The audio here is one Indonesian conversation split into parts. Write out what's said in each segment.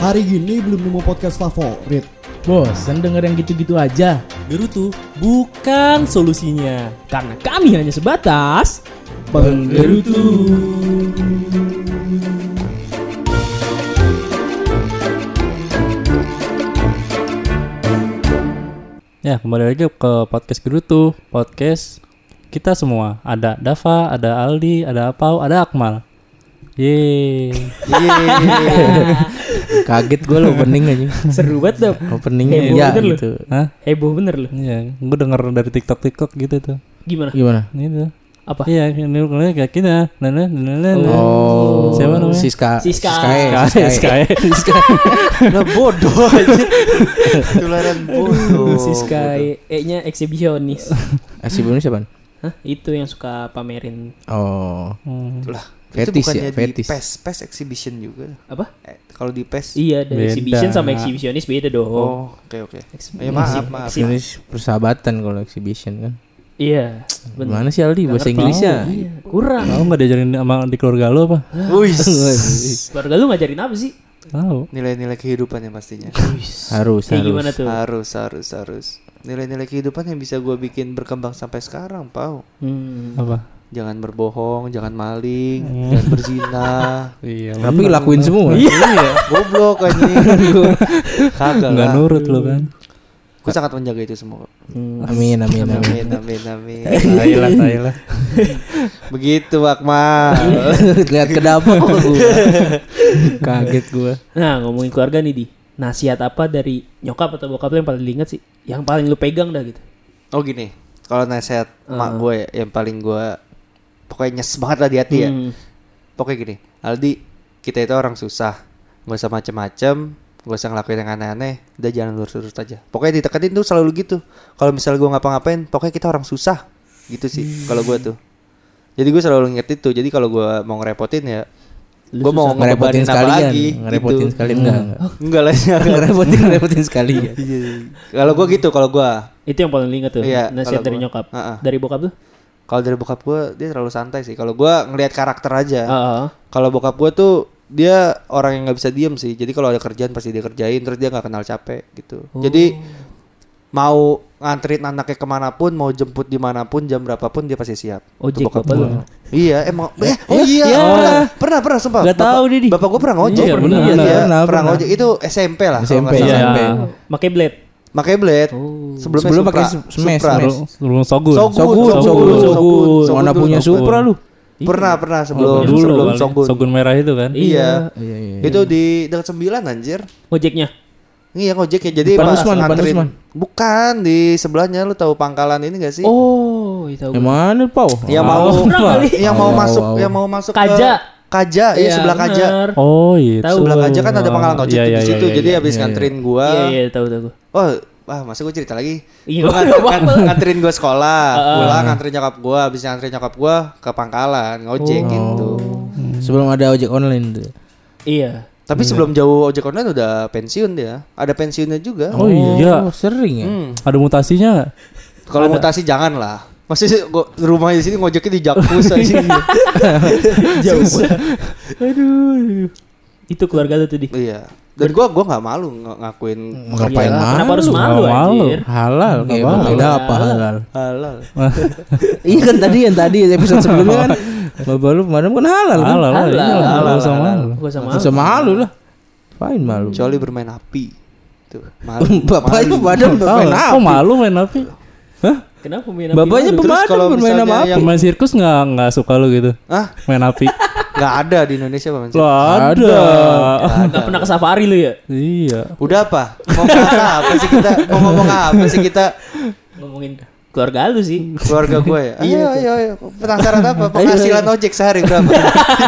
Hari gini belum nemu podcast favorit. Bosan denger yang gitu-gitu aja. Gerutu bukan solusinya. Karena kami hanya sebatas Penggerutu. Ya kembali lagi ke podcast Gerutu Podcast kita semua Ada Dava, ada Aldi, ada Apau, ada Akmal Yeay Kaget gue lo opening aja. Seru banget dong. Openingnya Heboh ya bener gitu. Hah? Heboh bener loh. Iya, gue denger dari TikTok-TikTok gitu tuh Gimana? Gimana? Gitu Apa? Iya, ini mulai kayak kita nah, nah, nah. Oh, Siapa namanya? Siska. Siska. Siska. Sky, Sky. Nah bodoh aja. Tularan bodoh. Siska E-nya eksibisionis. Bonus siapa? Hah? Itu yang suka pamerin Oh, Hmm. Itulah. Fetis itu bukannya ya, fetis. di PES, PES exhibition juga. apa? Eh, kalau di PES. Iya, ada Beda. exhibition sama eksibisionis beda dong. Oh, oke oke. Ex- Ya, maaf, maaf. exhi- ini persahabatan kalau exhibition kan. Iya. bener. Gimana sih Aldi bahasa. Inggrisnya? Iya, kurang. Tahu nggak diajarin sama di keluarga lo apa? Wih. Keluarga lu ngajarin apa sih? Tahu. Nilai-nilai kehidupan yang pastinya. Harus, Kayak harus. gimana tuh? harus, harus, harus. Nilai-nilai kehidupan yang bisa gue bikin berkembang sampai sekarang, Pau. Hmm. Apa? Jangan berbohong, jangan maling, jangan berzina. Iya. Tapi lakuin semua. Iya, goblok anjing. Kagak Nggak lah. nurut lo kan? Gue sangat menjaga itu semua. Hmm. Amin, amin, amin. Amin, amin, amin. Tai lah, tai lah. Begitu, Akmal. Lihat ke dapur. Kaget gua. Nah, ngomongin keluarga nih, Di. Nasihat apa dari nyokap atau bokap lu yang paling diinget sih? Yang paling lu pegang dah gitu. Oh gini, kalau nasihat mak Ah. gue ya, yang paling gue pokoknya nyes banget lah di hati ya. Hmm. Pokoknya gini, Aldi, kita itu orang susah, gak usah macem-macem, gak usah ngelakuin yang aneh-aneh, udah jangan lurus-lurus aja. Pokoknya diteketin tuh selalu gitu. Kalau misalnya gue ngapa-ngapain, pokoknya kita orang susah, gitu sih. Kalau gue tuh, jadi gue selalu inget itu. Jadi kalau gue mau ngerepotin ya, gue mau Ngerepotin ngerepotin apa sekalian, lagi, ngerepotin gitu. sekalian enggak. enggak. Enggak lah. Ngerepotin, ngerepotin sekalian. Kalau gue gitu, kalau gue Itu yang paling inget tuh. Iya, Nasihat dari gua. nyokap. Ah, ah. Dari bokap lu? Kalau dari bokap gue dia terlalu santai sih. Kalau gue ngelihat karakter aja. Heeh. Kalau bokap gue tuh dia orang yang nggak bisa diem sih. Jadi kalau ada kerjaan pasti dia kerjain. Terus dia nggak kenal capek gitu. Jadi mau nganterin anaknya ke mana pun, mau jemput di mana pun, jam berapapun dia pasti siap. Ojek bokap bapak lu. Iya emang. Eh, oh iya. iya. Pernah, pernah, pernah sumpah. Bapak- tahu, Didi. Bapak gue pernah ngojek. Iya, benar, Iya, benar. iya, Pernah, pernah pernah. ngojek. Itu SMP lah. kalau SMP, iya. SMP. Pakai blade. Pakai blade. Sebelumnya Sebelum Supra. pakai smash, Supra. smash. Sebelum Sogun. Sogun, Sogun, Sogun, Mana punya. Supra lu? Pernah, pernah sebelum Oh, dulu sebelum. Sogun. Sogun merah itu kan? Iya. Iya, iya. Itu di dekat sembilan anjir. Ojeknya. Iya ngojek ya jadi pas Usman, nganterin- Usman. Bukan di sebelahnya lu tahu pangkalan ini gak sih? Oh, itu Yang mana Pau? yang mau yang mau masuk yang mau masuk Kaja. Kaja, iya sebelah Kaja. bener. Oh iya. Tahu. Sebelah Kaja kan ada pangkalan ojek Iya, tuh iya, di situ. iya, jadi iya. habis nganterin gua. Iya, iya, tahu tahu. Oh, wah masa gue cerita lagi? Iya, Gua nganter- nganterin gua sekolah, pulang nganterin nyokap gua, habis nganterin nyokap gua ke pangkalan, ngojek gitu. Sebelum ada ojek online tuh. Iya. Tapi sebelum jauh ojek online udah pensiun dia. Ada pensiunnya juga. Oh iya. Oh, sering ya? Hmm. Ada mutasinya? Kalau mutasi jangan lah. Masih sih gua rumah di sini ngojeknya di Jakpus aja. Jauh. Aduh. Itu keluarga lu tuh, Di. iya. Dan gua gua nggak malu ng- ngakuin Ngapain malu? Kenapa harus malu, Nggak malu. anjir? Halal kayak apa-apa. beda apa halal. halal. iya kan tadi yang tadi episode sebelumnya kan Bapak lu kemarin kan halal kan? Halal lah. Halal. iya, Halal, nggak usah halal. malu. Gua sama. Bisa malu lah. Fine malu. Kecuali bermain api. Tuh, malu. Bapaknya Malu. badan bermain kok apa? malu main api? Hah? Kenapa main api Bapaknya pemadam kalau bermain misalnya sama apa? yang- Pemain sirkus nggak nggak suka lu gitu? Ah, Main api? nggak ada di Indonesia Bang. Lah ada. Nggak pernah ke safari lu ya? Iya. Udah apa? Mau bahas apa sih kita? Mau ngomong apa sih kita? Ngomongin keluarga lu sih. Keluarga gue ya. Ayo, ayo, ayo. Penasaran apa? Penghasilan ojek sehari berapa?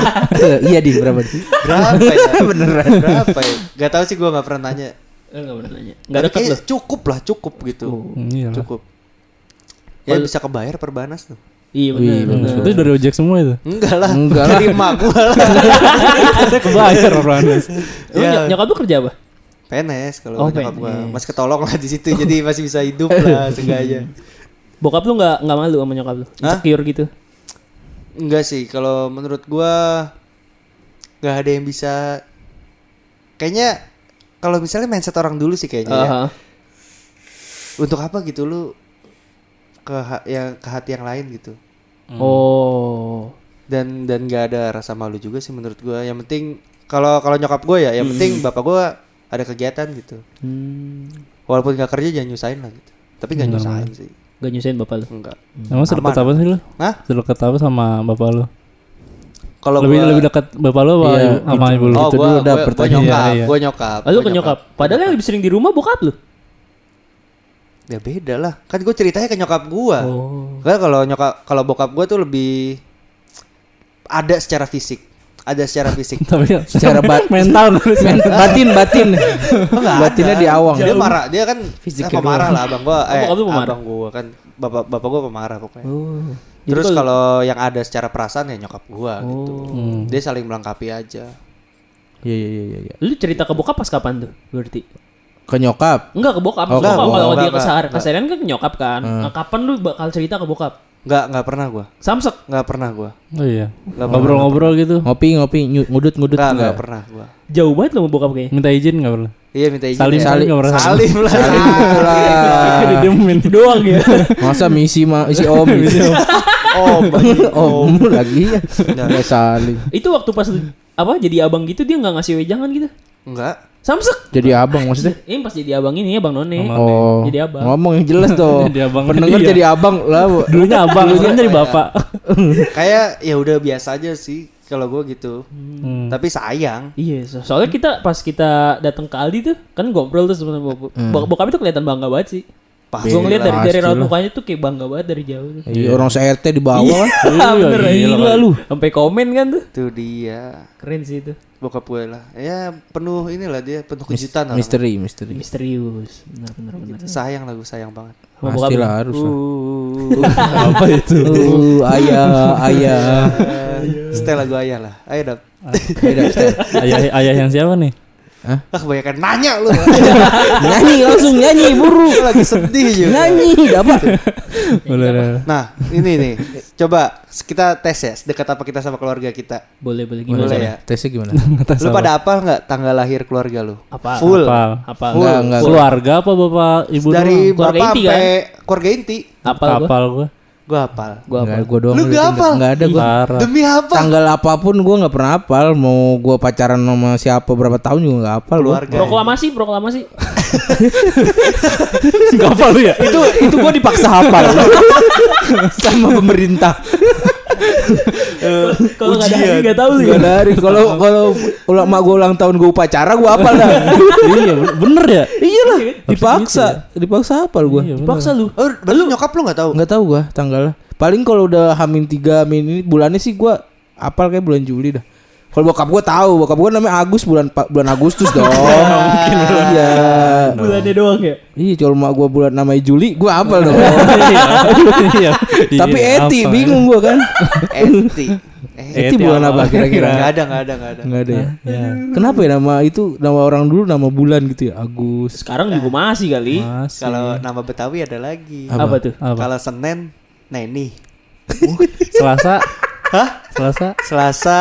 iya di berapa? Berapa ya? Beneran. Berapa ya? Gak tahu sih gue nggak pernah nanya. Enggak Eh, pernah nanya. Enggak Tapi dekat kayak lu. Cukup lah, cukup gitu. Iya lah. Cukup. Ya bisa kebayar perbanas tuh. Iya benar. Itu dari ojek semua itu. Enggak lah. Enggak lah. Dari gue lah. Saya kebayar Lu Ya. ny- nyokap lu kerja apa? PNS kalau Oh, nyokap gue. PNS. Masih ketolong lah di situ. jadi masih bisa hidup lah seenggaknya. Bokap lu nggak nggak malu sama nyokap lu? Insecure gitu. Enggak sih, kalau menurut gua nggak ada yang bisa kayaknya kalau misalnya mindset orang dulu sih kayaknya ya. Aha. Untuk apa gitu lu ke ya ke hati yang lain gitu. Oh. Dan dan gak ada rasa malu juga sih menurut gua. Yang penting kalau kalau nyokap gue ya, yang penting bapak gua ada kegiatan gitu. Hmm. Walaupun gak kerja jangan nyusahin lah gitu. Tapi gak nyusahin sih. Gak nyusahin bapak lu. Enggak. Emang sedekat apa sih lu? Hah? Sedekat apa sama bapak lu? Kalau lebih gua- lebih dekat bapak lu apa Iya, ibu- sama itu. ibu lu? Oh, Itu gua, dulu udah gua, gua pertanyaan. nyokap, Iya, iya. gua nyokap. Ah, lu gua ke nyokap. Padahal yang lebih sering di rumah bokap lu. Ya beda lah. Kan gue ceritanya ke nyokap gua. Oh. Kan kalau nyokap kalau bokap gua tuh lebih ada secara fisik. Ada secara fisik. Tapi Secara bat- mental Men- batin batin. Enggak Batinnya di awang. Dia marah, dia kan Fisiknya eh, pemarah lah abang gua. Eh, bokap lu pemarah? abang gua kan bapak bapak gua pemarah pokoknya. Oh. Terus kalau yang ada secara perasaan ya nyokap gua gitu. Hmm. Dia saling melengkapi aja. Iya iya iya iya. Lu cerita ke bokap pas kapan tuh? Berarti. Ke nyokap. Enggak ke bokap. Oh, ke bokap. kalau dia Enggak, enggak. keseharian kan ke nyokap kan. Nah, kapan lu bakal cerita ke bokap? Enggak, enggak pernah gua. Samsek. Enggak pernah gua. Oh iya. Ngobrol-ngobrol gitu. Ngopi ngopi ngudut ngudut Enggak, enggak. enggak pernah gua. Jauh banget lu sama bokap kayaknya. Minta izin enggak pernah? Iya minta izin. Salim ya. salim enggak pernah. Salim lah. Lah. Didiemin Doang ya. Masa misi ma isi om Oh, om lagi ya. Enggak saling. Itu waktu pas apa jadi abang gitu dia nggak ngasih wejangan gitu. Enggak. Samsek. Jadi abang maksudnya? Ini pas jadi abang ini ya Bang None. Abang. Oh. Jadi abang. Ngomong yang jelas tuh. Jadi abang Pendengar dia. jadi abang lah. Bu. Dulunya abang, sekarang jadi bapak. Kayak ya udah biasa aja sih kalau gua gitu. Hmm. Tapi sayang. Iya, so- soalnya kita pas kita datang ke Aldi tuh kan ngobrol tuh sama bokap. Bok- Bokap itu kelihatan bangga banget sih. Pasti Gue ngeliat dari dari raut mukanya tuh kayak bangga banget dari jauh. tuh. Iya, orang se-RT di bawah kan. Iya, bener gila lu. Sampai komen kan tuh. Itu dia. Keren sih itu. Bokap gue lah. Ya penuh inilah dia penuh kejutan lah. Misteri, misteri. Misterius. Benar benar benar. Sayang lah gue sayang banget. Pastilah harus lah. Uh, Apa itu? Uh, ayah, ayah. setel lagu ayah lah. Ayo dap. Ayah ayah yang siapa nih? Ah kebanyakan nanya lu. nyanyi langsung nyanyi buru. lagi sedih juga. Nyanyi dapat. Boleh. Nah ini nih. Coba kita tes ya. Sedekat apa kita sama keluarga kita. Boleh boleh gimana? Boleh ya. Tesnya gimana? Lu pada apal nggak tanggal lahir keluarga lu? Apa? Full. Apa? Apa? Enggak, enggak. Keluarga apa bapak ibu Dari doang? Keluarga bapak inti kan? keluarga inti. Apa gua? Kapal gua. Gue hafal. Gua apa? Enggak, gua doang. Lu tinggal. hafal? Nggak ada gua. Parah. Demi apa? Tanggal apa pun gua nggak pernah hafal. Mau gua pacaran sama siapa berapa tahun juga nggak hafal. gua. Keluarga. Proklamasi, proklamasi. Kapal lu ya? itu itu gua dipaksa hafal sama pemerintah. Kalau nggak ada hari nggak tahu Gak ya. dari kalau kalau ulang mak gua ulang tahun gua upacara gua hafal dah. iya bener ya? Iyalah, dipaksa, dipaksa hafal gua. Iya, bener. Paksa lu. Oh, berarti nyokap lu nggak tahu? Nggak tahu gua tanggalnya. Paling kalau udah Hamin 3 Hamin ini bulannya sih gua hafal kayak bulan Juli dah. Kalau bokap gua tahu, bokap gua namanya Agus bulan bulan Agustus dong. Mungkin Iya. Bulannya doang ya. Iya, kalau mak gua bulan namanya Juli, gua hafal dong. Iya. Tapi Iya, Eti apa? bingung gua kan. Eti. Eti bulan apa kira-kira? ada, nggak ada, nggak ada. Enggak ada ya. Ya. Kenapa ya nama itu nama orang dulu nama bulan gitu ya? Agus. Sekarang juga masih kali. Masih. Kalau nama Betawi ada lagi. Apa? Apa tuh? Apa? Kalau Senin, Neni. Selasa. Hah? Selasa. Selasa,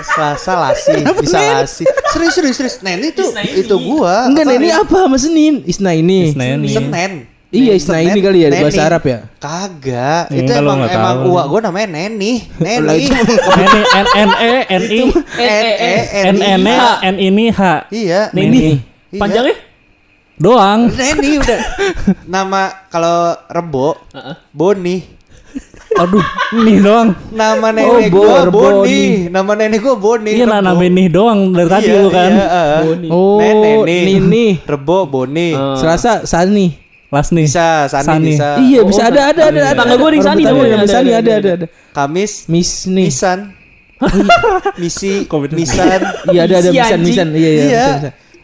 Selasa Lasi, bisa Lasi. Serius, serius, serius. Neni tuh itu gua. Enggak, Apa ini apa sama Senin? Isna ini. Isnaini. Senin. Iya, Neni, Isna ini kali ya di Neni. bahasa Arab ya. Kagak, itu emang emang tahu. uak gua namanya Neni. Neni. itu N N N E N I E E N N E N ini H. Iya. Neni. Iya. Panjangnya? Doang. Neni udah. Nama kalau Rebo, Boni. Aduh, nih doang. Nama nenek Oh, Bo- gua Boni. nih. Nama nenek gua Boni. Iya, nah, nama ini doang dari tadi Iya, lu kan. Iya, uh. Boni. Oh, Nenek Nini. Rebo Boni. Ah. Selasa Sani. Las nih. Bisa, Sani, Sani. bisa. Iya, Oh, bisa ada ada ada. ada. Tetangga gua di Sani namanya, ada ada, Sani ada, ada ada. ada ada. Kamis, Miss nih. Misan. Misi, Covid-19. Misan. Iya ada ada misan misan. Iya iya. Iya.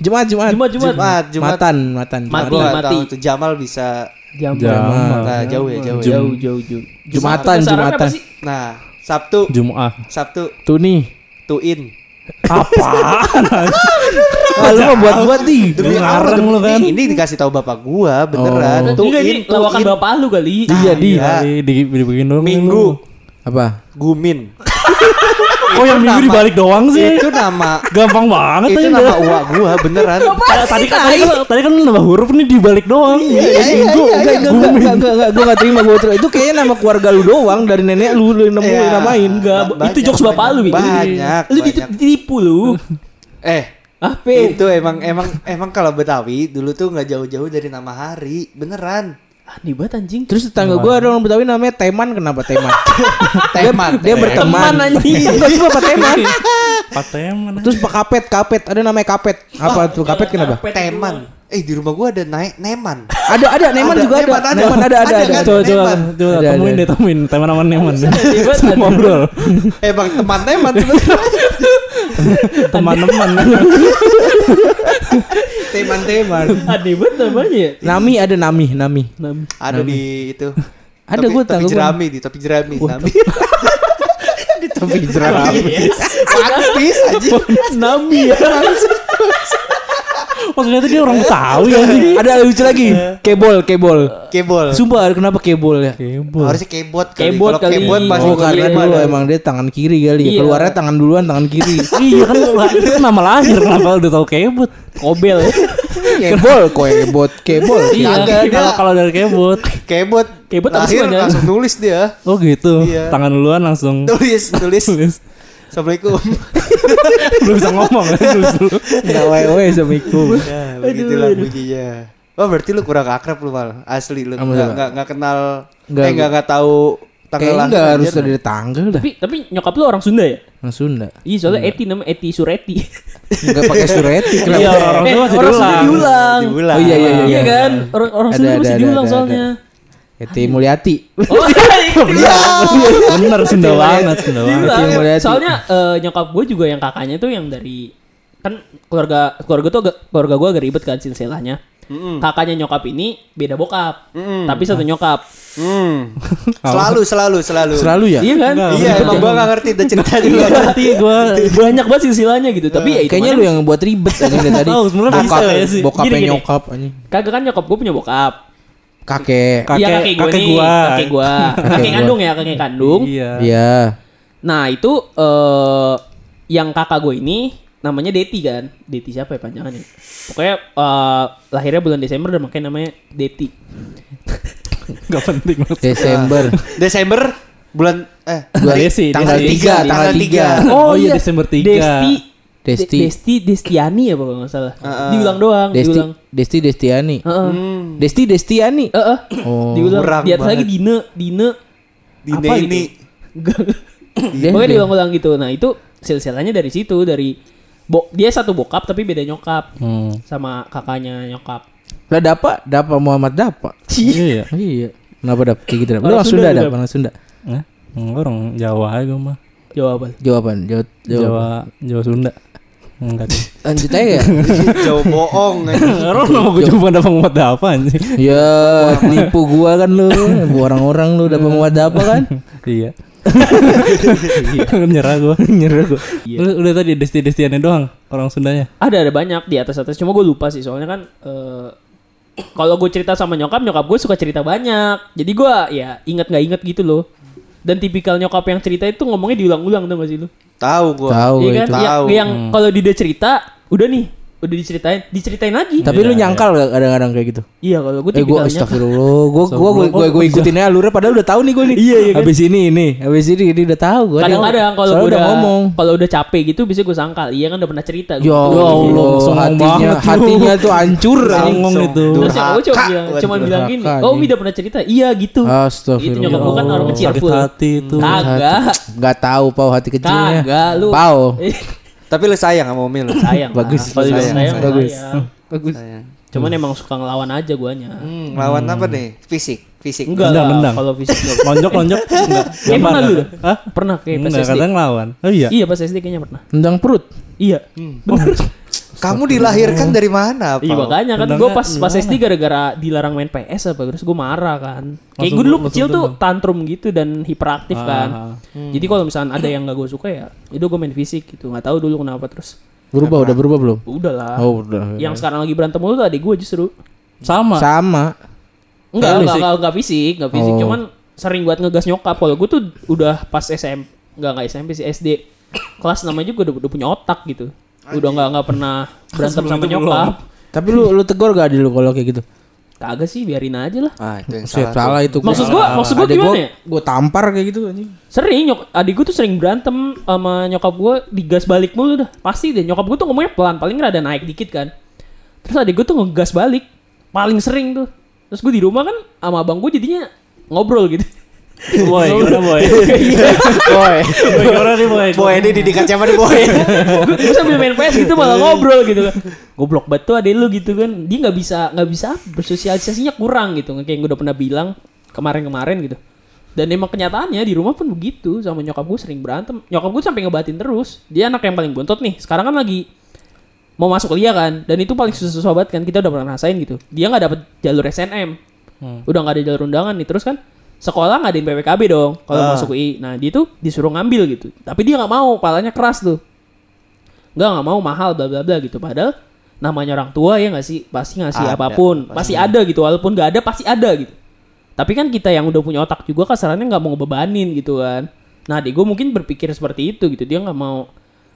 Jumat Jumat. Jumat, Jumat. Jumat, Jumat. Matan matan. Mati, tuh Jamal bisa. Jam. Jamal. Nah, jauh ya, jauh ya. Jauh, jauh, jauh. Jumatan apa Jumatan. Nah, Sabtu, Jumat. Sabtu Tuh nih. tuin. Ah, lu mah buat buat nih. Demi Allah, lu kan. Ini dikasih tahu bapak gua, beneran. Oh. Enggak, ini lawakan bapak lu kali. Iya di. Iya. Di, di, dibikin dulu. Minggu, Apa? gumin. Oh yang minggu dibalik doang sih. Itu nama Gampang banget itu aja. nama uak gua beneran. Ta- Tadi kan tadi kan tadi kan nambah huruf nih dibalik doang. Iya, iya, iya, enggak, enggak, enggak, enggak, enggak, enggak, gue gak terima gue terima. Itu kayaknya nama keluarga lu doang dari nenek lu lu nemu Iya. namain. Enggak, itu jokes bapak lu. Banyak. Lu ditipu lu. Eh, Apa? itu emang emang emang kalau Betawi dulu tuh nggak jauh-jauh dari nama hari, beneran. Aneh banget anjing. Terus tetangga gue ada orang Betawi namanya Teman, kenapa Teman? Teman. Dia berteman. Teman, anjing. Enggak sih Bapak Teman. Pateman. Terus Pak Kapet, Kapet, ada namanya Kapet. Apa tuh Kapet kenapa? Teman. Eh di rumah gua ada naik Neman. Ada ada Neman Ada, juga ada. Neman ada. Neman ada ada Ada, ada. Coba coba coba Ada, temuin ada. deh temuin teman teman Neman. Anjing. ngobrol. Eh bang teman Neman Teman-teman. Teman Teman. Aneh banget namanya ya. Nami ada Nami, Nami. Nam- Ada di itu. Ada tangga gua. jerami di topi jerami. Nami. Tapi jerami. One Piece aja. Nami ya. Oh ternyata dia orang Betawi ya sih. Ada lucu lagi. Kebol, kebol. Kebol. Sumpah kenapa kebol ya? Kebol. Harusnya kebot kali. Kebot Kalau kali. kebot masih Oh karena dulu emang dia tangan kiri kali ya. Iya. Keluarnya tangan duluan, tangan kiri. Iya kan itu kan nama lahir kenapa udah tahu kebot? Kobel ya. Kebol, kebot, kebol. Iya, kalau kalau dari kebot. Kebot. Kebot lahir langsung nulis dia. Oh gitu. Iya. Tangan duluan langsung Tulis, tulis. tulis. Assalamualaikum. Belum bisa ngomong dulu. Enggak wae-wae Assalamualaikum. ya, begitulah bunyinya. Oh berarti lu kurang akrab lu mal asli lu nggak nggak nggak kenal Nggak, eh nggak nggak tahu tanggal Kayaknya lahir enggak harus dari tanggal dah. Tapi tapi nyokap lu orang Sunda ya? Orang Sunda. Iya soalnya Eti namanya Eti Sureti. Enggak pakai sureti Iya orang Eh, masih orang Sunda diulang. diulang. diulang. Oh iya iya iya. Iya kan? Orang orang Sunda masih diulang ada, soalnya. Eti Mulyati. Oh iya. Bener Sunda banget, Sunda banget. Diulang. Eti Mulyati. Soalnya eh, nyokap gue juga yang kakaknya tuh yang dari kan keluarga keluarga tuh agak, keluarga gue agak ribet kan silsilahnya. Kakaknya nyokap ini beda bokap, tapi satu nyokap. Hmm. selalu selalu selalu. Selalu ya? Iya kan? Enggak, Iya emang gua nggak ngerti udah cerita Iya, juga. Berarti gua banyak banget silsilahnya gitu. Tapi ya itu Kayaknya lu yang buat ribet aja dari tadi. Tahu, sebenarnya Bokap- bisa ya sih. Bokapnya nyokap anjing. kagak kan nyokap gue punya bokap. Kakek. Kakek- Iya kakek gue kakek nih, gua. kakek gua, kakek gua. kandung ya, kakek kandung. Iya. Iya. Nah itu eh yang kakak gue ini namanya Deti kan, Deti siapa ya panjangannya? Pokoknya eh, lahirnya bulan Desember dan makanya namanya Deti. Enggak penting Mas. Desember. Desember bulan eh Bulan Desi, tanggal Desi. 3, tanggal Tanggal 3. Oh iya, Desember tiga. Desti, Desti. De- Desti, Destiani ya pokoknya nggak salah. Heeh. Diulang doang, Desti diulang. Desti Destiani. Heeh. hmm, Desti Destiani. Heeh. Oh. diulang. kurang Di atas lagi. Dine, Dine. di apa gitu? ini. Dia- Pokoknya diulang-ulang gitu. Nah itu silsilahnya dari situ dari bo dia satu bokap tapi beda nyokap Hmm. sama kakaknya nyokap. Lah Dapa, Dapa Muhammad Dapa. Iya. Iya. Kenapa Dap kayak gitu? Lu Orang Sunda Sunda juga. Dap, orang Sunda. Eh, enggak orang Jawa aja gua mah. Jawaban. Jawaban, Jawa, Jawa. Jawa Jawa Sunda. Enggak. deh. Lanjut aja ya. jauh bohong. Orang nama gua cuma ada penguat apa anjing. ya, nipu gua kan lu. Orang-orang lu dapat muat apa kan? Iya. Nyerah gua. Nyerah gua. Lu udah tadi desti-destiannya doang orang Sundanya. Ada ada banyak di atas atas. Cuma gue lupa sih soalnya kan eh, kalau gue cerita sama nyokap nyokap gue suka cerita banyak. Jadi gue ya inget nggak inget gitu loh. Dan tipikal nyokap yang cerita itu ngomongnya diulang-ulang tuh gak sih lu? tahu gua Tahu Iya kan? itu. Yang, Tahu. yang kalau dia cerita udah nih udah diceritain diceritain lagi. Tapi lu nyangkal gak kadang-kadang kayak gitu? Iya kalau gue Eh tipikalnya. astagfirullah, gua gua gua gua, gua ikutin aja alurnya padahal udah tahu nih gua nih. Iya, iya kan? Habis ini ini, habis ini ini udah tahu gua. Kadang-kadang kalau gue udah ngomong. kalau udah capek gitu bisa gue sangkal. Iya kan udah pernah cerita. Ya Gua- Allah, hatinya hatinya tuh hancur. Songong itu. Terus ya gue cuma bilang, cuma bilang gini, oh udah pernah cerita, iya gitu. Astagfirullah. Itu nyokap gue kan orang kecil sakit hati itu. Kagak, Gak tahu pau hati kecilnya. kagak lu. Pau. Tapi lu sayang sama Umi lu sayang. Bagus, Kalau dibilang sayang, sayang, bagus. sayang. Bagus. sayang Cuman emang suka ngelawan aja guanya. hmm, lawan apa nih fisik fisik Enggak lah, mendang. kalau fisik enggak. Lonjok lonjok enggak. Eh, pernah lu? Hah? Pernah kayak pas Enggak SD. kadang ngelawan. Oh iya. Iya pas SD kayaknya pernah. Tendang perut. Iya. Bener. Kamu dilahirkan dari mana Iya Pau? makanya kan gue pas pas SD gara-gara dilarang main PS apa terus gue marah kan. Kayak gue dulu kecil tuh tantrum gitu dan hiperaktif Ah, kan. ah. Jadi kalau misalnya ada yang gak gue suka ya, itu gue main fisik gitu. Nggak tahu dulu kenapa terus. Berubah udah berubah belum? Udah lah. Oh, udah. Yang sekarang lagi berantem mulu tuh adik gue justru. Sama. sama. Enggak, enggak, enggak, enggak fisik, enggak fisik. Oh. Cuman sering buat ngegas nyokap. Kalau gue tuh udah pas SM, enggak enggak SMP sih SD. kelas namanya juga udah, udah punya otak gitu. Udah nggak nggak pernah berantem sama nyokap. Tapi lu lu tegur gak di lu kalau kayak gitu? Kagak sih, biarin aja lah. Ah, itu yang salah. salah itu. Maksud gua, maksud gua gimana gua- ya? Gua tampar kayak gitu anjing. Sering nyok adik gue tuh sering berantem sama nyokap gue digas balik mulu dah. Pasti deh nyokap gue tuh ngomongnya pelan, paling rada naik dikit kan. Terus adik gue tuh ngegas balik, paling sering tuh. Terus gue di rumah kan sama abang gue jadinya ngobrol gitu. Boy, gimana boy? Boy, Boy, gimana nih boy? boy ini didikat siapa nih boy? gue sambil main PS gitu malah ngobrol gitu kan. Goblok banget tuh adik lu gitu kan. Dia nggak bisa nggak bisa bersosialisasinya kurang gitu. Kayak yang gue udah pernah bilang kemarin-kemarin gitu. Dan emang kenyataannya di rumah pun begitu sama nyokap gue sering berantem. Nyokap gue sampai ngebatin terus. Dia anak yang paling bontot nih. Sekarang kan lagi mau masuk kuliah kan. Dan itu paling susah-susah banget kan. Kita udah pernah rasain gitu. Dia nggak dapet jalur SNM. Hmm. Udah nggak ada jalur undangan nih. Terus kan sekolah ngadain PPKB dong kalau Ah. masuk UI. Nah dia tuh disuruh ngambil gitu. Tapi dia nggak mau. Palanya keras tuh. Nggak nggak mau mahal bla bla bla gitu. Padahal namanya orang tua ya nggak sih pasti ngasih Ada, apa pun pasti ada gitu walaupun nggak ada pasti ada gitu tapi kan kita yang udah punya otak juga kasarannya nggak mau ngebebanin gitu kan nah adik gue mungkin berpikir seperti itu gitu dia nggak mau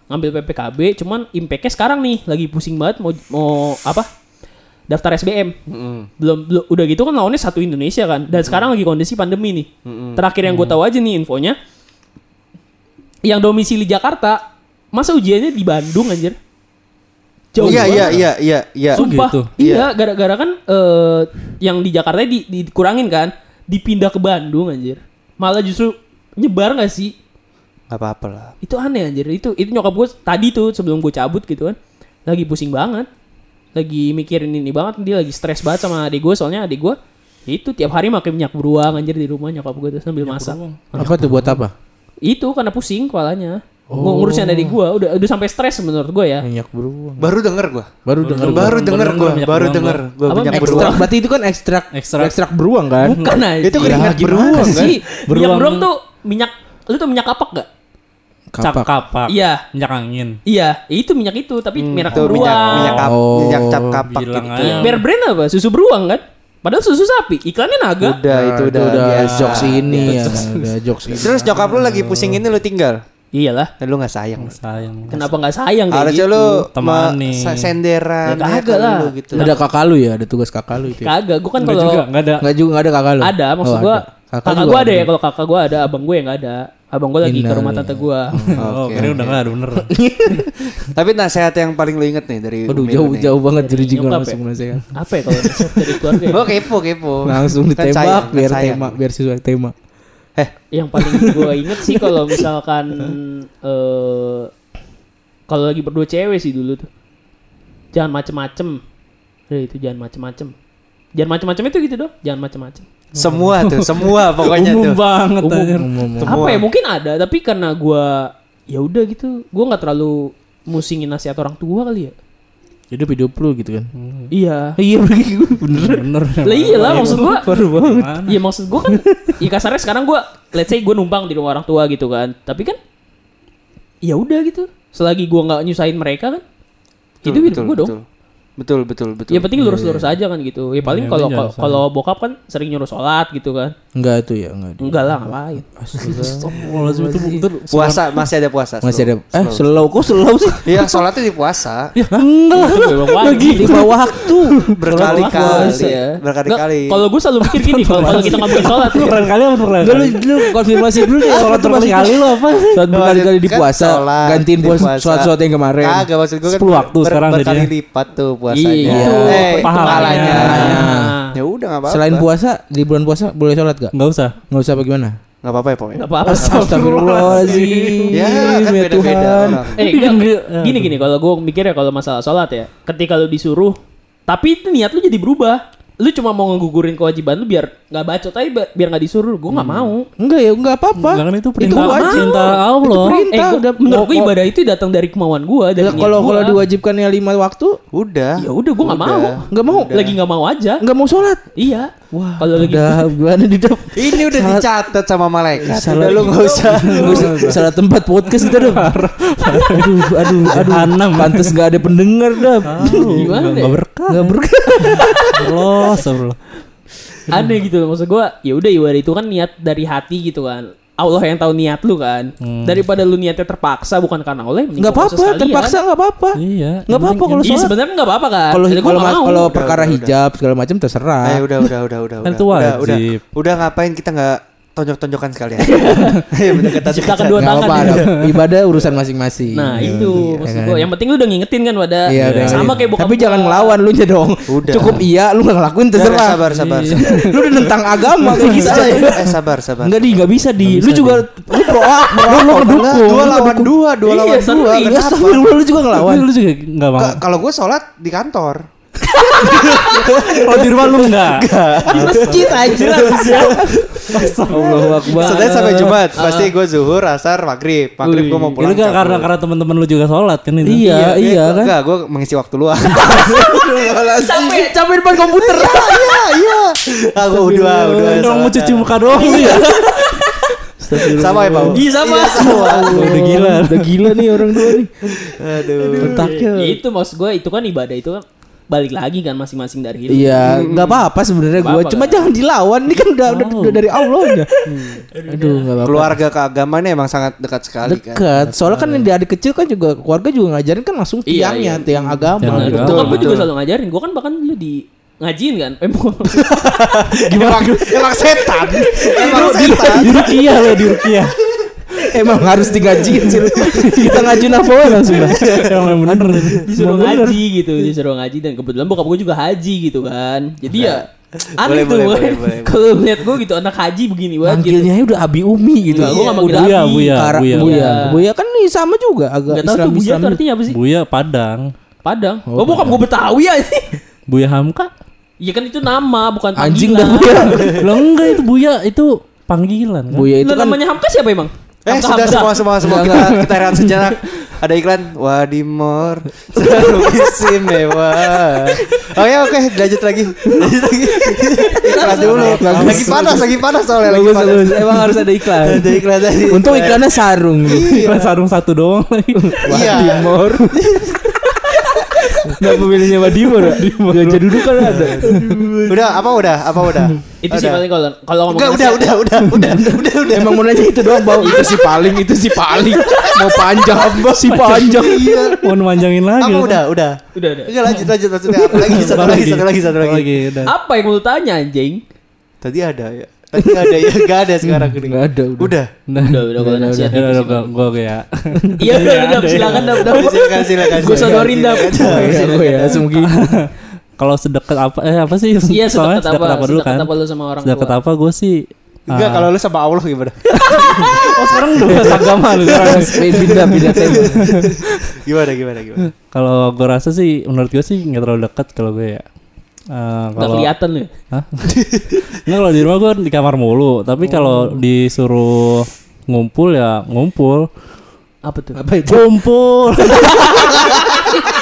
ngambil PPKB cuman impactnya sekarang nih lagi pusing banget mau mau apa daftar SBM belum, belum udah gitu kan lawannya satu Indonesia kan dan sekarang lagi kondisi pandemi nih terakhir yang gue tahu aja nih infonya yang domisili Jakarta masa ujiannya di Bandung anjir jauh Iya banget. iya iya iya iya. Sumpah, gitu? iya gara-gara kan eh, yang di Jakarta di, di- dikurangin kan, dipindah ke Bandung anjir. Malah justru nyebar gak sih? Gak apa-apa lah. Itu aneh anjir. Itu itu nyokap gue tadi tuh sebelum gue cabut gitu kan, lagi pusing banget, lagi mikirin ini banget. Dia lagi stres banget sama adik gue soalnya adik gue itu tiap hari makan minyak beruang anjir di rumah nyokap gue tuh sambil masak. Apa tuh buat apa? Itu karena pusing kepalanya. Ngu- Ngurusin adik gue udah udah sampai stres menurut gue ya. Minyak beruang. Baru denger gua. Baru denger gua. Baru denger minyak baru denger gua Apa, minyak beruang. Ekstrak berarti itu kan ekstrak Ekstrak. ekstrak beruang kan? Bukan aja. Itu keringat beruang kan? sih. Minyak Beruang. beruang tuh minyak lu tuh minyak kapak gak? Cap Kapak. kapak. Iya. Minyak angin. Iya, itu minyak itu tapi merek Itu minyak beruang. minyak kap, Oh. minyak cap kapak Bilang gitu. aja. Bear brand apa? Susu beruang kan? Padahal susu sapi. Iklannya naga. Udah itu Nah, udah, biasa. jokes ini ya, udah jokes ini. Terus nyokap lu lagi pusing ini lu tinggal. Iyalah. Dan lu gak sayang. Sayang. Kenapa nggak sayang kayak Harusnya gitu? lu Temani. senderan Ya, ya, kagak lah. lu gitu. Ada kakak lu ya, ada tugas kakak lu itu. ya? Kagak, gua kan Enggak kalau juga, enggak ada. Enggak juga enggak ada kakak lu. ada maksud Oh, gua ada. kakak, gua ada ya ada. kalau kakak gua ada, abang gue yang nggak ada. Abang gua lagi ke rumah tante gua. Oh, Oke, kira oke. udah enggak ada bener. Tapi nasihat yang paling lu inget nih dari Aduh jauh nih. jauh banget jadi jingle langsung nasihat. Apa ya kalau nasihat dari keluarga? ya? Gua kepo kepo. Langsung Kan ditembak sayang, kan biar tema biar sesuai tema. Eh, yang paling gue inget sih kalau misalkan eh kalau lagi berdua cewek sih dulu tuh jangan macem-macem Udah itu jangan macem-macem jangan macem-macem itu gitu dong jangan macem-macem semua tuh, semua pokoknya Umum tuh. banget Umum. anjir. Ngomong apa ya mungkin ada tapi karena gue ya udah gitu gue nggak terlalu musingin nasihat orang tua kali ya hidup hidup lu gitu kan. iya Iya begitu bener. Bener. lah iya lah maksud gue Baru banget. Iya maksud gue kan ya kasarnya sekarang gue let's say gue numpang di rumah orang tua gitu kan tapi kan ya udah gitu selagi gue nggak nyusahin mereka kan itu hidup gue dong Betul, betul, betul. ya penting lurus-lurus aja kan gitu ya paling Iya, kalau iya, kalau bokap kan sering nyuruh sholat gitu kan Enggak itu ya, enggak. enggak lah ngapain Astagfirullahladzim, itu Puasa masih ada puasa. Masih ada slow. eh slow kok slow sih? Iya, sholatnya di puasa. Ya enggak. memang wajib Lima waktu. Berkali-kali, ya. berkali-kali. Kalau gue selalu mikir gini kalau kita ngomongin sholat nih, Berkali kali apa berkali Enggak lu, lu konfirmasi dulu deh. Sholat berkali-kali lu apa sih? Sholat berkali-kali di Kan puasa, gantiin di puasa sholat-sholat yang kemarin. Kagak maksud gue kan 10 waktu sekarang berkali lipat tuh puasanya. Iya, Eh, pahalanya. Ya udah enggak apa-apa. Selain puasa, di bulan puasa boleh sholat gak? Enggak usah. Enggak usah apa gimana? Enggak apa-apa ya pokoknya. nggak apa-apa Astagfirullahaladzim. Ya, kan beda-beda. Eh, enggak, gini gini kalau gue mikir ya kalau masalah sholat ya, ketika lu disuruh, tapi itu niat lu jadi berubah. Lu cuma mau ngegugurin kewajiban lu biar nggak bacot aja bi- biar nggak disuruh. Gue nggak mau. Enggak ya, enggak apa-apa. Enggak kan itu perintah wajib. perintah Allah. Itu perintah. Eh, gua- udah menurut gue ibadah itu datang dari kemauan gue. Dari kalau kalau diwajibkannya lima waktu, Udah. ya udah gue nggak Udah. mau. Nggak mau. Lagi nggak mau aja. enggak mau sholat. Iya. Wah, Kalau lagi udah gimana di dap? Ini udah dicatat sama malaikat. Salah- Udah lu enggak usah. Nggak usah, salah tempat podcast kita dong. aduh, aduh, aduh. Jahanam. Pantes gak ada pendengar dap. Gimana Enggak ya? berkah. Gak berkah. Allah, astagfirullah. aneh gitu loh maksud gue. Ya udah ibadah itu kan niat dari hati gitu kan. Allah yang tahu niat lu kan. Hmm. Daripada lu niatnya terpaksa bukan karena Allah, Nggak apa-apa, terpaksa nggak apa-apa. Iya. Nggak apa-apa kalau Iya sebenarnya nggak apa-apa kan. Kalau kalau kalau Udah, perkara udah, hijab segala macam terserah. Eh udah udah udah udah Kan udah. udah, udah. wajib. Udah ngapain kita nggak tonjok-tonjokan sekalian. Ayo berdekatan. Ciptakan dua tangan. ya. ada- ibadah urusan masing-masing. Nah itu maksud kan? gua. Yang penting lu udah ngingetin kan pada Iya, udah. sama kayak bokap Tapi gua. jangan ngelawan lu nya dong. Udah. Cukup iya, lu nggak ngelakuin terserah. sabar sabar. Iya. sabar. lu udah nentang agama kayak gitu. Eh sabar sabar. Enggak di, nggak bisa di. Lu juga lu pro lu lu ngedukung. Enggak, dua lawan dua, dua Iya, lawan dua. Ya Kenapa? astagfirullah lu juga ngelawan. Lu juga nggak mau. Ka- Kalau gue sholat di kantor. Kalau di rumah lu enggak. Di masjid aja. Allahu akbar. Senin sampai Jumat pasti gue zuhur, asar, maghrib. Maghrib gue mau pulang. kan karena karena teman-teman lu juga sholat kan itu. Iya, iya kan. Enggak, gue mengisi waktu luang. Capek, capek depan komputer. Iya, iya. Ah, gue udah, udah. Orang mau cuci muka doang ya. Sama ya, Pak? Iya sama. Udah gila. Udah gila nih orang dua nih. Aduh. Otaknya. Ya itu maksud gue itu kan ibadah itu kan balik lagi kan masing-masing dari hidup. Iya, nggak apa-apa sebenarnya gue. Cuma kan? jangan dilawan. Ini kan udah udah, udah dari Allah nya. Aduh, nggak apa-apa. Keluarga ke agama ini emang sangat dekat sekali kan. Dekat. Soalnya kan yang di adik kecil kan juga keluarga juga ngajarin kan langsung Iya, tiangnya, iya. tiang agama. Tiang agama. Bokap gue juga betul. selalu ngajarin. Gue kan bahkan dulu di ngajiin kan. Eh, Emang, emang setan. Emang setan. Di Rukiah lo di Rukiah. Emang harus digajiin sih. Kita ngajuin apa orang langsung dah. Emang bener. disuruh ngaji gitu, disuruh ngaji dan kebetulan bokap gue juga haji gitu kan. Jadi ya aneh Boleh, tuh boleh, kan. boleh, boleh. Kalau lihat gue gitu anak haji begini banget gitu. Manggilnya udah Abi Umi gitu. Enggak, gue gak manggil Buya, Abi. Buya, Kara- Buya. Buya. Buya kan nih sama juga agak Gak tau tuh Buya tuh artinya apa sih? Buya Padang. Padang. Oh, bokap gue Betawi aja. Buya Hamka. Iya kan itu nama bukan Anjing panggilan. dah Buya. Lah enggak itu Buya itu panggilan kan. Buya itu Lah, kan namanya Hamka siapa emang? Eh Hamka, sudah semua semua semua kita kita rehat sejenak. Ada iklan Wadimor selalu istimewa. Oke oke lanjut lagi. Lanjut lagi. iklan dulu. Lagi panas lagi panas soalnya lagi panas. Emang harus ada iklan. Ada iklan tadi. Untung iklannya sarung. Iklan sarung satu doang lagi. Iya. Wadimor. Gak pemilihnya Wadimor ya? Gajah duduk kan ada. Udah apa udah apa udah? Itu sih Udah. paling kalau kalau ngomong Enggak udah udah udah udah udah udah. Emang mau nanya itu doang bau itu si paling itu si paling mau panjang si panjang Iya. Mau manjangin lagi. Apa udah udah. Udah udah. Enggak lanjut lanjut apa lagi satu lagi satu lagi satu lagi. udah. Apa yang mau lu tanya anjing? Tadi ada ya. Tadi nggak ada ya nggak ada sekarang. nggak ada udah Udah. Udah. Udah udah nasihat Ya gitu udah sih, gua Bang. gua ya. Iya udah udah silakan dah udah. Silakan silakan. Gue sodorin dah. ya gue ya semungkin Kalau sedekat apa eh apa sih? Iya sedekat apa? dulu Sedekat kan? apa lu sama orang Sedekat apa gue sih Enggak ah, kalau lu sama Allah gimana? Oh sekarang udah bahas agama lu sekarang. pindah pindah tema Gimana gimana gimana? Kalau gue rasa sih menurut gue sih nggak terlalu dekat kalau gue ya. Eh, Gak kalau kelihatan lu. ya? Hah? Nggak kalau di rumah gue di kamar mulu, tapi kalau disuruh ngumpul ya ngumpul. Apa tuh? apa itu Kumpul.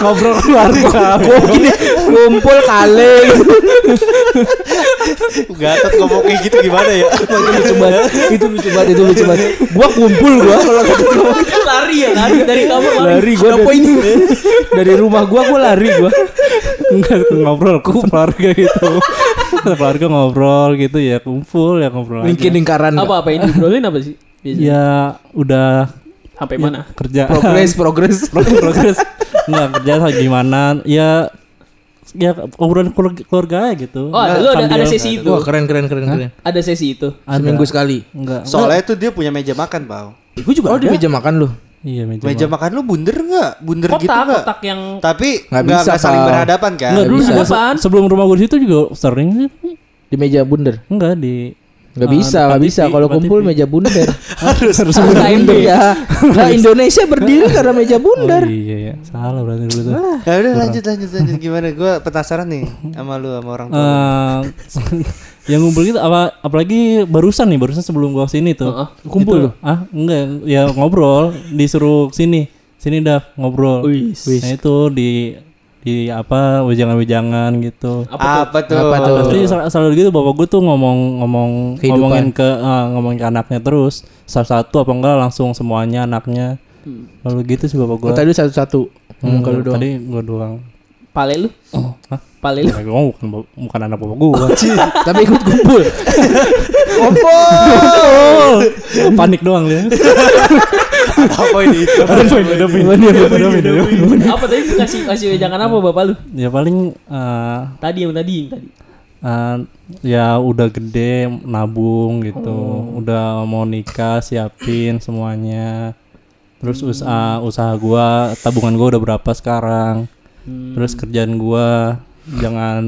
Ngobrol keluarga. gini ngumpul kali Gatot ngomong kayak gitu gimana ya? itu lucu banget itu lucu banget itu lucu banget gua kumpul gua kalau gua lari ya lari dari kamar lari gua dari, dari rumah gua gua lari gua Enggak ngobrol keluarga gitu. keluarga ngobrol gitu ya kumpul ya ngobrol. aja. mungkin lingkaran Apa apa yang diobrolin apa sih? Biasanya? Ya udah Sampai mana? kerja progres progres progres progres nggak kerja sama gimana ya ya obrolan keluarga, keluarga aja gitu Oh ada lu ada, ada sesi itu. wah keren keren keren keren Ada sesi itu. Ada. seminggu sekali enggak Soalnya itu dia punya meja makan, Pau. Gue juga oh di meja makan lu iya meja, Meja makan lu bunder nggak? Bunder kotak gitu nggak? kotak yang Tapi Nggak bisa, nggak saling berhadapan kan? enggak dulu bisa. juga se- sebelum rumah gue di situ juga sering di meja bundar enggak di nggak Ah, bisa nggak bisa. kalau kumpul TV. meja bundar. Harus harus bundar. ya nah Indonesia berdiri karena meja bundar. oh, iya iya. Salah berarti dulu tuh. Ya udah lanjut lanjut lanjut. Gimana? Gue penasaran nih sama lu sama orang tua. Eh, yang ngumpul gitu apa apalagi barusan nih barusan sebelum gua sini tuh. Heeh. Kumpul Itu- lu? ah enggak. Ya ngobrol. Disuruh sini sini dah ngobrol. Wis. nah itu di di apa wejangan-wejangan gitu apa tuh? Apa tuh? Apa tuh? Pasti sel- selalu gitu bapak gue tuh ngomong ngomong Kehidupan. ngomongin ke eh, ngomongin ke anaknya terus salah satu apa enggak langsung semuanya anaknya lalu gitu sih bapak gue oh, tadi satu satu ngomong kalau doang tadi gue doang Pale lu? Oh, hah? Pale lu? Ya, gua bukan, bukan anak bapak gua. Tapi ikut kumpul. Panik doang dia. Apa ini? Ada pin, ada pin, ada pin. apa tadi kasih kasih wejangan apa bapak lu? Ya paling eh, Tadi yang tadi yang tadi. eh, ya udah gede nabung gitu, udah mau nikah siapin semuanya. Terus usaha usaha gua tabungan gua udah berapa sekarang? Terus kerjaan gua jangan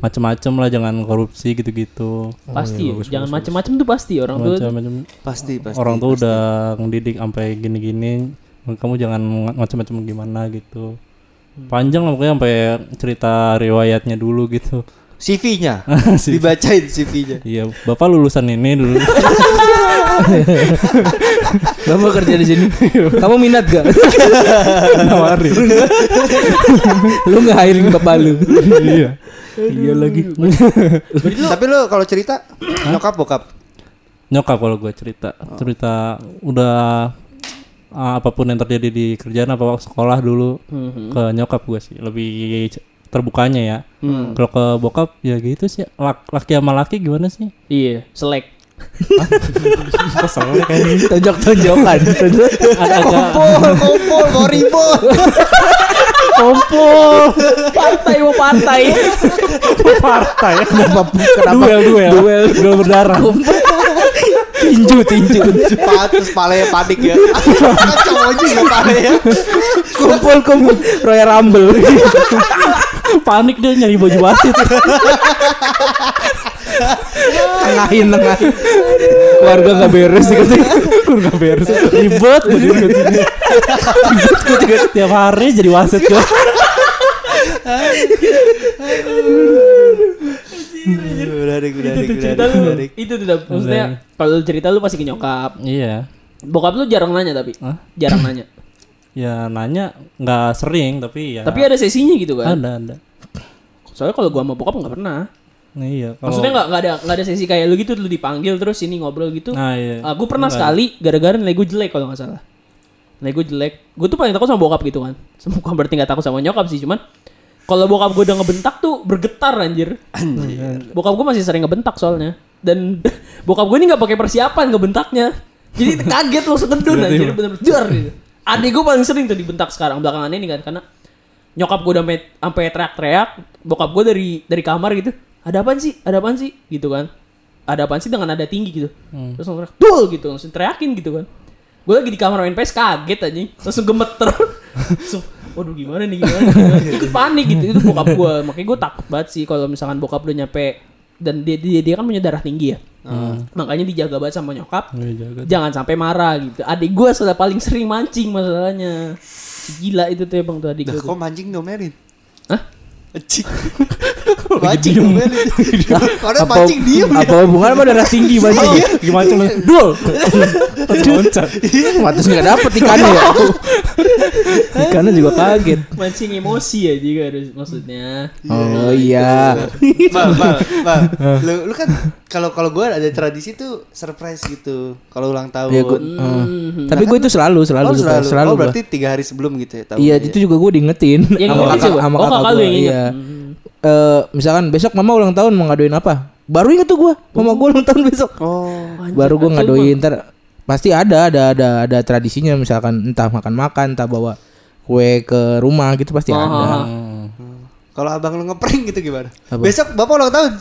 macem-macem lah, jangan korupsi gitu-gitu. Pasti ya. Jangan macem-macem tuh pasti orang tuh. Macam-macam Pasti, pasti. orang tuh udah ngedidik sampai gini-gini kamu jangan macam-macam gimana gitu panjang lah pokoknya sampai cerita riwayatnya dulu gitu CV-nya. Dibacain CV-nya. iya bapak lulusan ini dulu Bapak kerja di sini. Kamu minat gak? nawarin lu nggak hiring bapak lu. iya iya lagi. Tapi lu kalau cerita nyokap bokap. nyokap kalau gue cerita cerita udah ah, apa pun yang terjadi di kerjaan apa sekolah dulu Mhm. ke nyokap gue sih lebih terbukanya ya Hmm. kalau ke bokap ya gitu sih Lak- laki sama laki gimana sih Iya, selek. Kesel kayak gitu Tonjok-tonjokan. agak Kumpul, kumpul, mau ribut. kumpul Partai mau partai. partai Kenapa? Kenapa? duel duel duel duel berdarah Tinju, tinju. Patus pale panik ya. Kacau aja ya pale ya. Kumpul, kumpul. Royal Rumble. Panik dia nyari baju wasit Tengahin, tengahin. Keluarga gak beres sih katanya. nggak beres ribet gue ribet ribet gue juga tiap hari jadi wasit gue itu cerita lu. Itu tuh dah- maksudnya kalau lu cerita lu pasti ke nyokap. iya Bokap lu jarang nanya tapi. Hah? Jarang nanya. Ya nanya nggak sering tapi ya Tapi ada sesinya gitu kan. ada ada Soalnya kalau gua sama bokap nggak pernah. nah, iya kalau Maksudnya nggak nggak ada nggak ada sesi kayak lu gitu lu dipanggil terus ini ngobrol gitu. nah iya Ah, gue pernah sekali gara-gara nilai gue jelek kalau nggak salah. Nilai gue jelek. Gue tuh paling takut sama bokap gitu kan. Bukan berarti nggak takut sama nyokap sih, cuman kalau bokap gue udah ngebentak tuh bergetar anjir. Bokap gue masih sering ngebentak soalnya. Dan bokap gue ini nggak pakai persiapan ngebentaknya. Jadi kaget lo sedendun anjir bener-bener gitu. Adik gue paling sering tuh dibentak sekarang belakangan ini kan karena nyokap gue udah sampai teriak-teriak, bokap gue dari dari kamar gitu. Ada apaan sih? Ada apaan sih? Gitu kan. Ada apaan sih dengan nada tinggi gitu. Terus langsung "Dul!" gitu, langsung teriakin gitu kan. Gue lagi di kamar main PS kaget aja, langsung gemeter. langsung, waduh gimana nih gimana, gimana? Ikut panik gitu itu bokap gue. Makanya gue takut banget sih kalau misalkan bokap udah nyampe dan dia, dia dia kan punya darah tinggi ya. Makanya dijaga banget sama nyokap. Iya, jaga. Jangan sampai marah gitu. Adik gue sudah paling sering mancing masalahnya. Gila itu tuh emang tuh adik gue. kok mancing domelin? Hah? Cik. mancing. Karena Apa, mancing diem. apa hubungan sama darah tinggi banget? gimana lu dul loncat Patus nggak dapet ikannya ya. Ikannya juga kaget. Mancing emosi ya juga harus maksudnya. Oh iya. Bal, bal, bal. Lu, lu kan kalau kalau gue ada tradisi tuh surprise gitu. Kalau ulang tahun. Ya, gua- Hmm. Tapi gue itu selalu, selalu, oh, selalu. selalu oh, berarti tiga hari sebelum gitu ya. Iya, itu juga gue diingetin Yang sama kakak, sama Oh, kakak gua, yang inget. Hmm. Eh, misalkan besok mama ulang tahun mau ngaduin apa? Baru inget tuh gue, mama gue ulang tahun besok. Oh. Anjir, Baru gue ngaduin ntar pasti ada ada ada ada tradisinya misalkan entah makan-makan, entah bawa kue ke rumah gitu pasti Oh, ada. Kalau abang lu ngeprank gitu gimana? Apa? Besok bapak ulang tahun.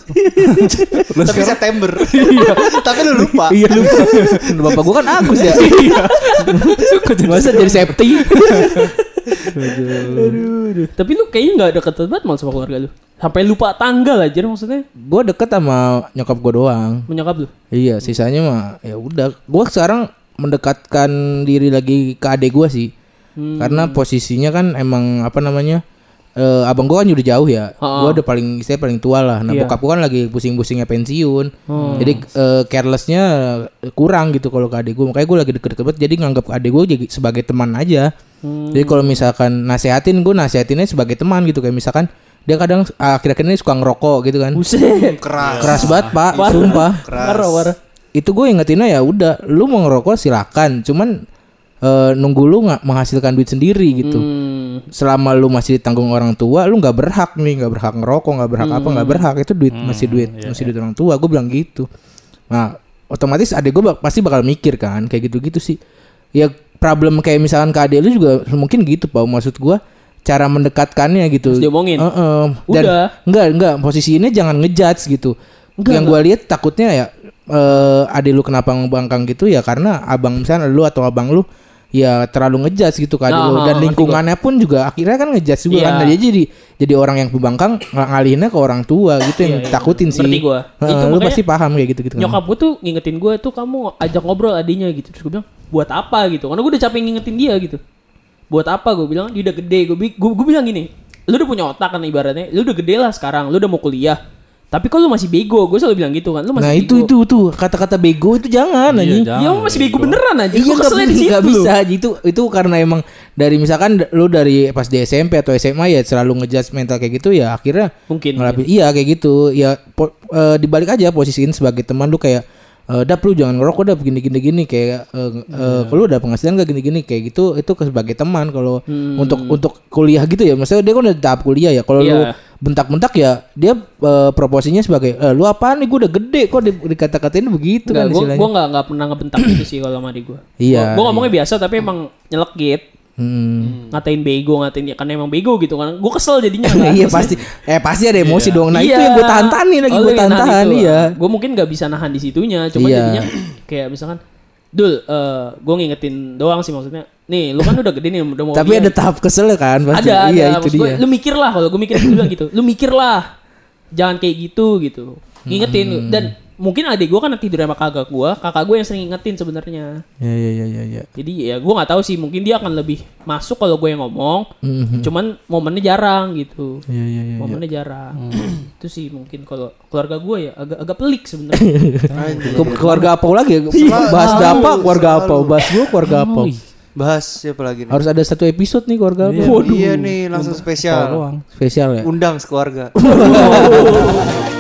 Tapi September. Tapi lu lupa. Iya lupa. Bapak gue kan Agus ya. Masa jadi safety? Tapi lu kayaknya nggak deket banget mal sama keluarga lu. Sampai lupa tanggal aja maksudnya. gue deket sama nyokap gue doang. Menyokap lu. Iya, sisanya mah ya udah. Gue sekarang mendekatkan diri lagi ke adek gue sih. Hmm. Karena posisinya kan emang apa namanya? Eh, abang gue kan udah jauh ya. Ha-ha. Gue udah paling saya paling tua lah. Nah, Iya. bokap gue kan lagi pusing-pusingnya pensiun. Hmm. Jadi eh, carelessnya kurang gitu kalau ke adek gue. Makanya gue lagi deket-deket banget. Jadi nganggap adek gue jadi sebagai teman aja. Hmm. Jadi kalau misalkan nasehatin gue nasehatinnya sebagai teman gitu kayak misalkan dia kadang akhir-akhir ini suka ngerokok gitu kan. Buset. Keras. Keras banget pak, sumpah. Parah, parah. Itu gue ingetinnya ya udah, lu mau ngerokok silakan, cuman eh, nunggu lu nggak menghasilkan duit sendiri gitu. Hmm. Selama lu masih ditanggung orang tua lu nggak berhak nih nggak berhak ngerokok nggak berhak apa nggak berhak. Itu duit masih duit masih duit orang tua. Gue bilang gitu. Nah otomatis adik gue pasti bakal mikir kan kayak gitu-gitu sih. Ya problem kayak misalkan ke adik lu juga mungkin gitu pak. Maksud gue cara mendekatkannya gitu. Terus diomongin? Heeh. dan Udah. enggak enggak posisi ini jangan ngejudge gitu. Enggak, yang gue lihat takutnya ya eh adik lu kenapa ngebangkang gitu ya karena abang misalnya lu atau abang lu ya terlalu ngejudge gitu adik Nah, dan ngerti lingkungannya pun juga akhirnya kan ngejudge juga Iya. kan Nah, dia jadi jadi orang yang pembangkang ng- ngalihinnya ke orang tua gitu yang Iya, iya. ditakutin sih gua. Heeh, Itu lu pasti paham kayak gitu gitu kan Nyokap gue tuh ngingetin gue tuh kamu ajak ngobrol adiknya gitu. Terus gue bilang buat apa gitu. Karena gue udah capek ngingetin dia gitu. Buat apa gue bilang dia udah gede. Gue, gue bilang gini. Lu udah punya otak kan ibaratnya. Lu udah gede lah sekarang. Lu udah mau kuliah. Tapi kok lu masih bego? Gue selalu bilang gitu kan. Lu masih nah itu bego. itu tuh kata-kata bego itu jangan Iya, anjing. jangan. Ya lu masih bego beneran aja. Iya keselnya di bisa, situ. nggak bisa itu itu karena emang dari misalkan lu dari pas di SMP atau SMA ya selalu ngejudge mental kayak gitu ya akhirnya Mungkin, ngelapin iya kayak gitu. Ya po- eh, dibalik aja posisiin sebagai teman lu kayak eh, dap lu jangan ngerokok dap. Gini gini gini. Kayak eh, eh, kalau udah penghasilan gak gini gini. Kayak gitu. Itu ke sebagai teman kalau untuk untuk kuliah gitu ya. Maksudnya dia kan udah tahap kuliah ya. Kalau lu Iya. Bentak-bentak ya dia eh, proporsinya sebagai eh, lu apaan nih gue udah gede kok di, dikata-katain begitu kan gue istilahnya gue nggak nggak pernah ngebentak gitu sih kalau sama adik gue. Iya, Gue ngomongnya biasa tapi emang nyelekit. Hmm. Ngatain bego, ngatain ya karena emang bego gitu kan. Gue kesel jadinya. iya pasti eh pasti ada emosi dong nah itu Iya. yang gue tahan-tahanin lagi Oh, gue itu. iya Gue mungkin nggak bisa nahan di situnya, cuma Iya. jadinya kayak misalkan Dul, eh gue ngingetin doang sih maksudnya. Nih, lu kan udah gede nih, udah mau tapi ada tahap kesel kan pasti ada, iya ada. itu dia lu mikir lah kalau gue mikir gue bilang gitu. Lu mikir lah. Jangan kayak gitu gitu. Ngingetin Hmm. dan mungkin adik gue kan tidur sama kakak gue, kakak gue yang sering ngingetin sebenarnya. iya iya iya iya iya Jadi ya gue nggak tahu sih, mungkin dia akan lebih masuk kalau gue yang ngomong. Mhm. Cuman momennya jarang gitu. iya iya iya momennya jarang. Hmm. Itu sih mungkin kalau keluarga gue ya agak agak pelik sebenarnya. Ke- keluarga apa lagi bahas apa keluarga apa bahas gue keluarga apa Bahas siapa lagi nih? harus ada satu episode nih keluarga apa Iya nih langsung spesial. spesial ya Undang sekeluarga.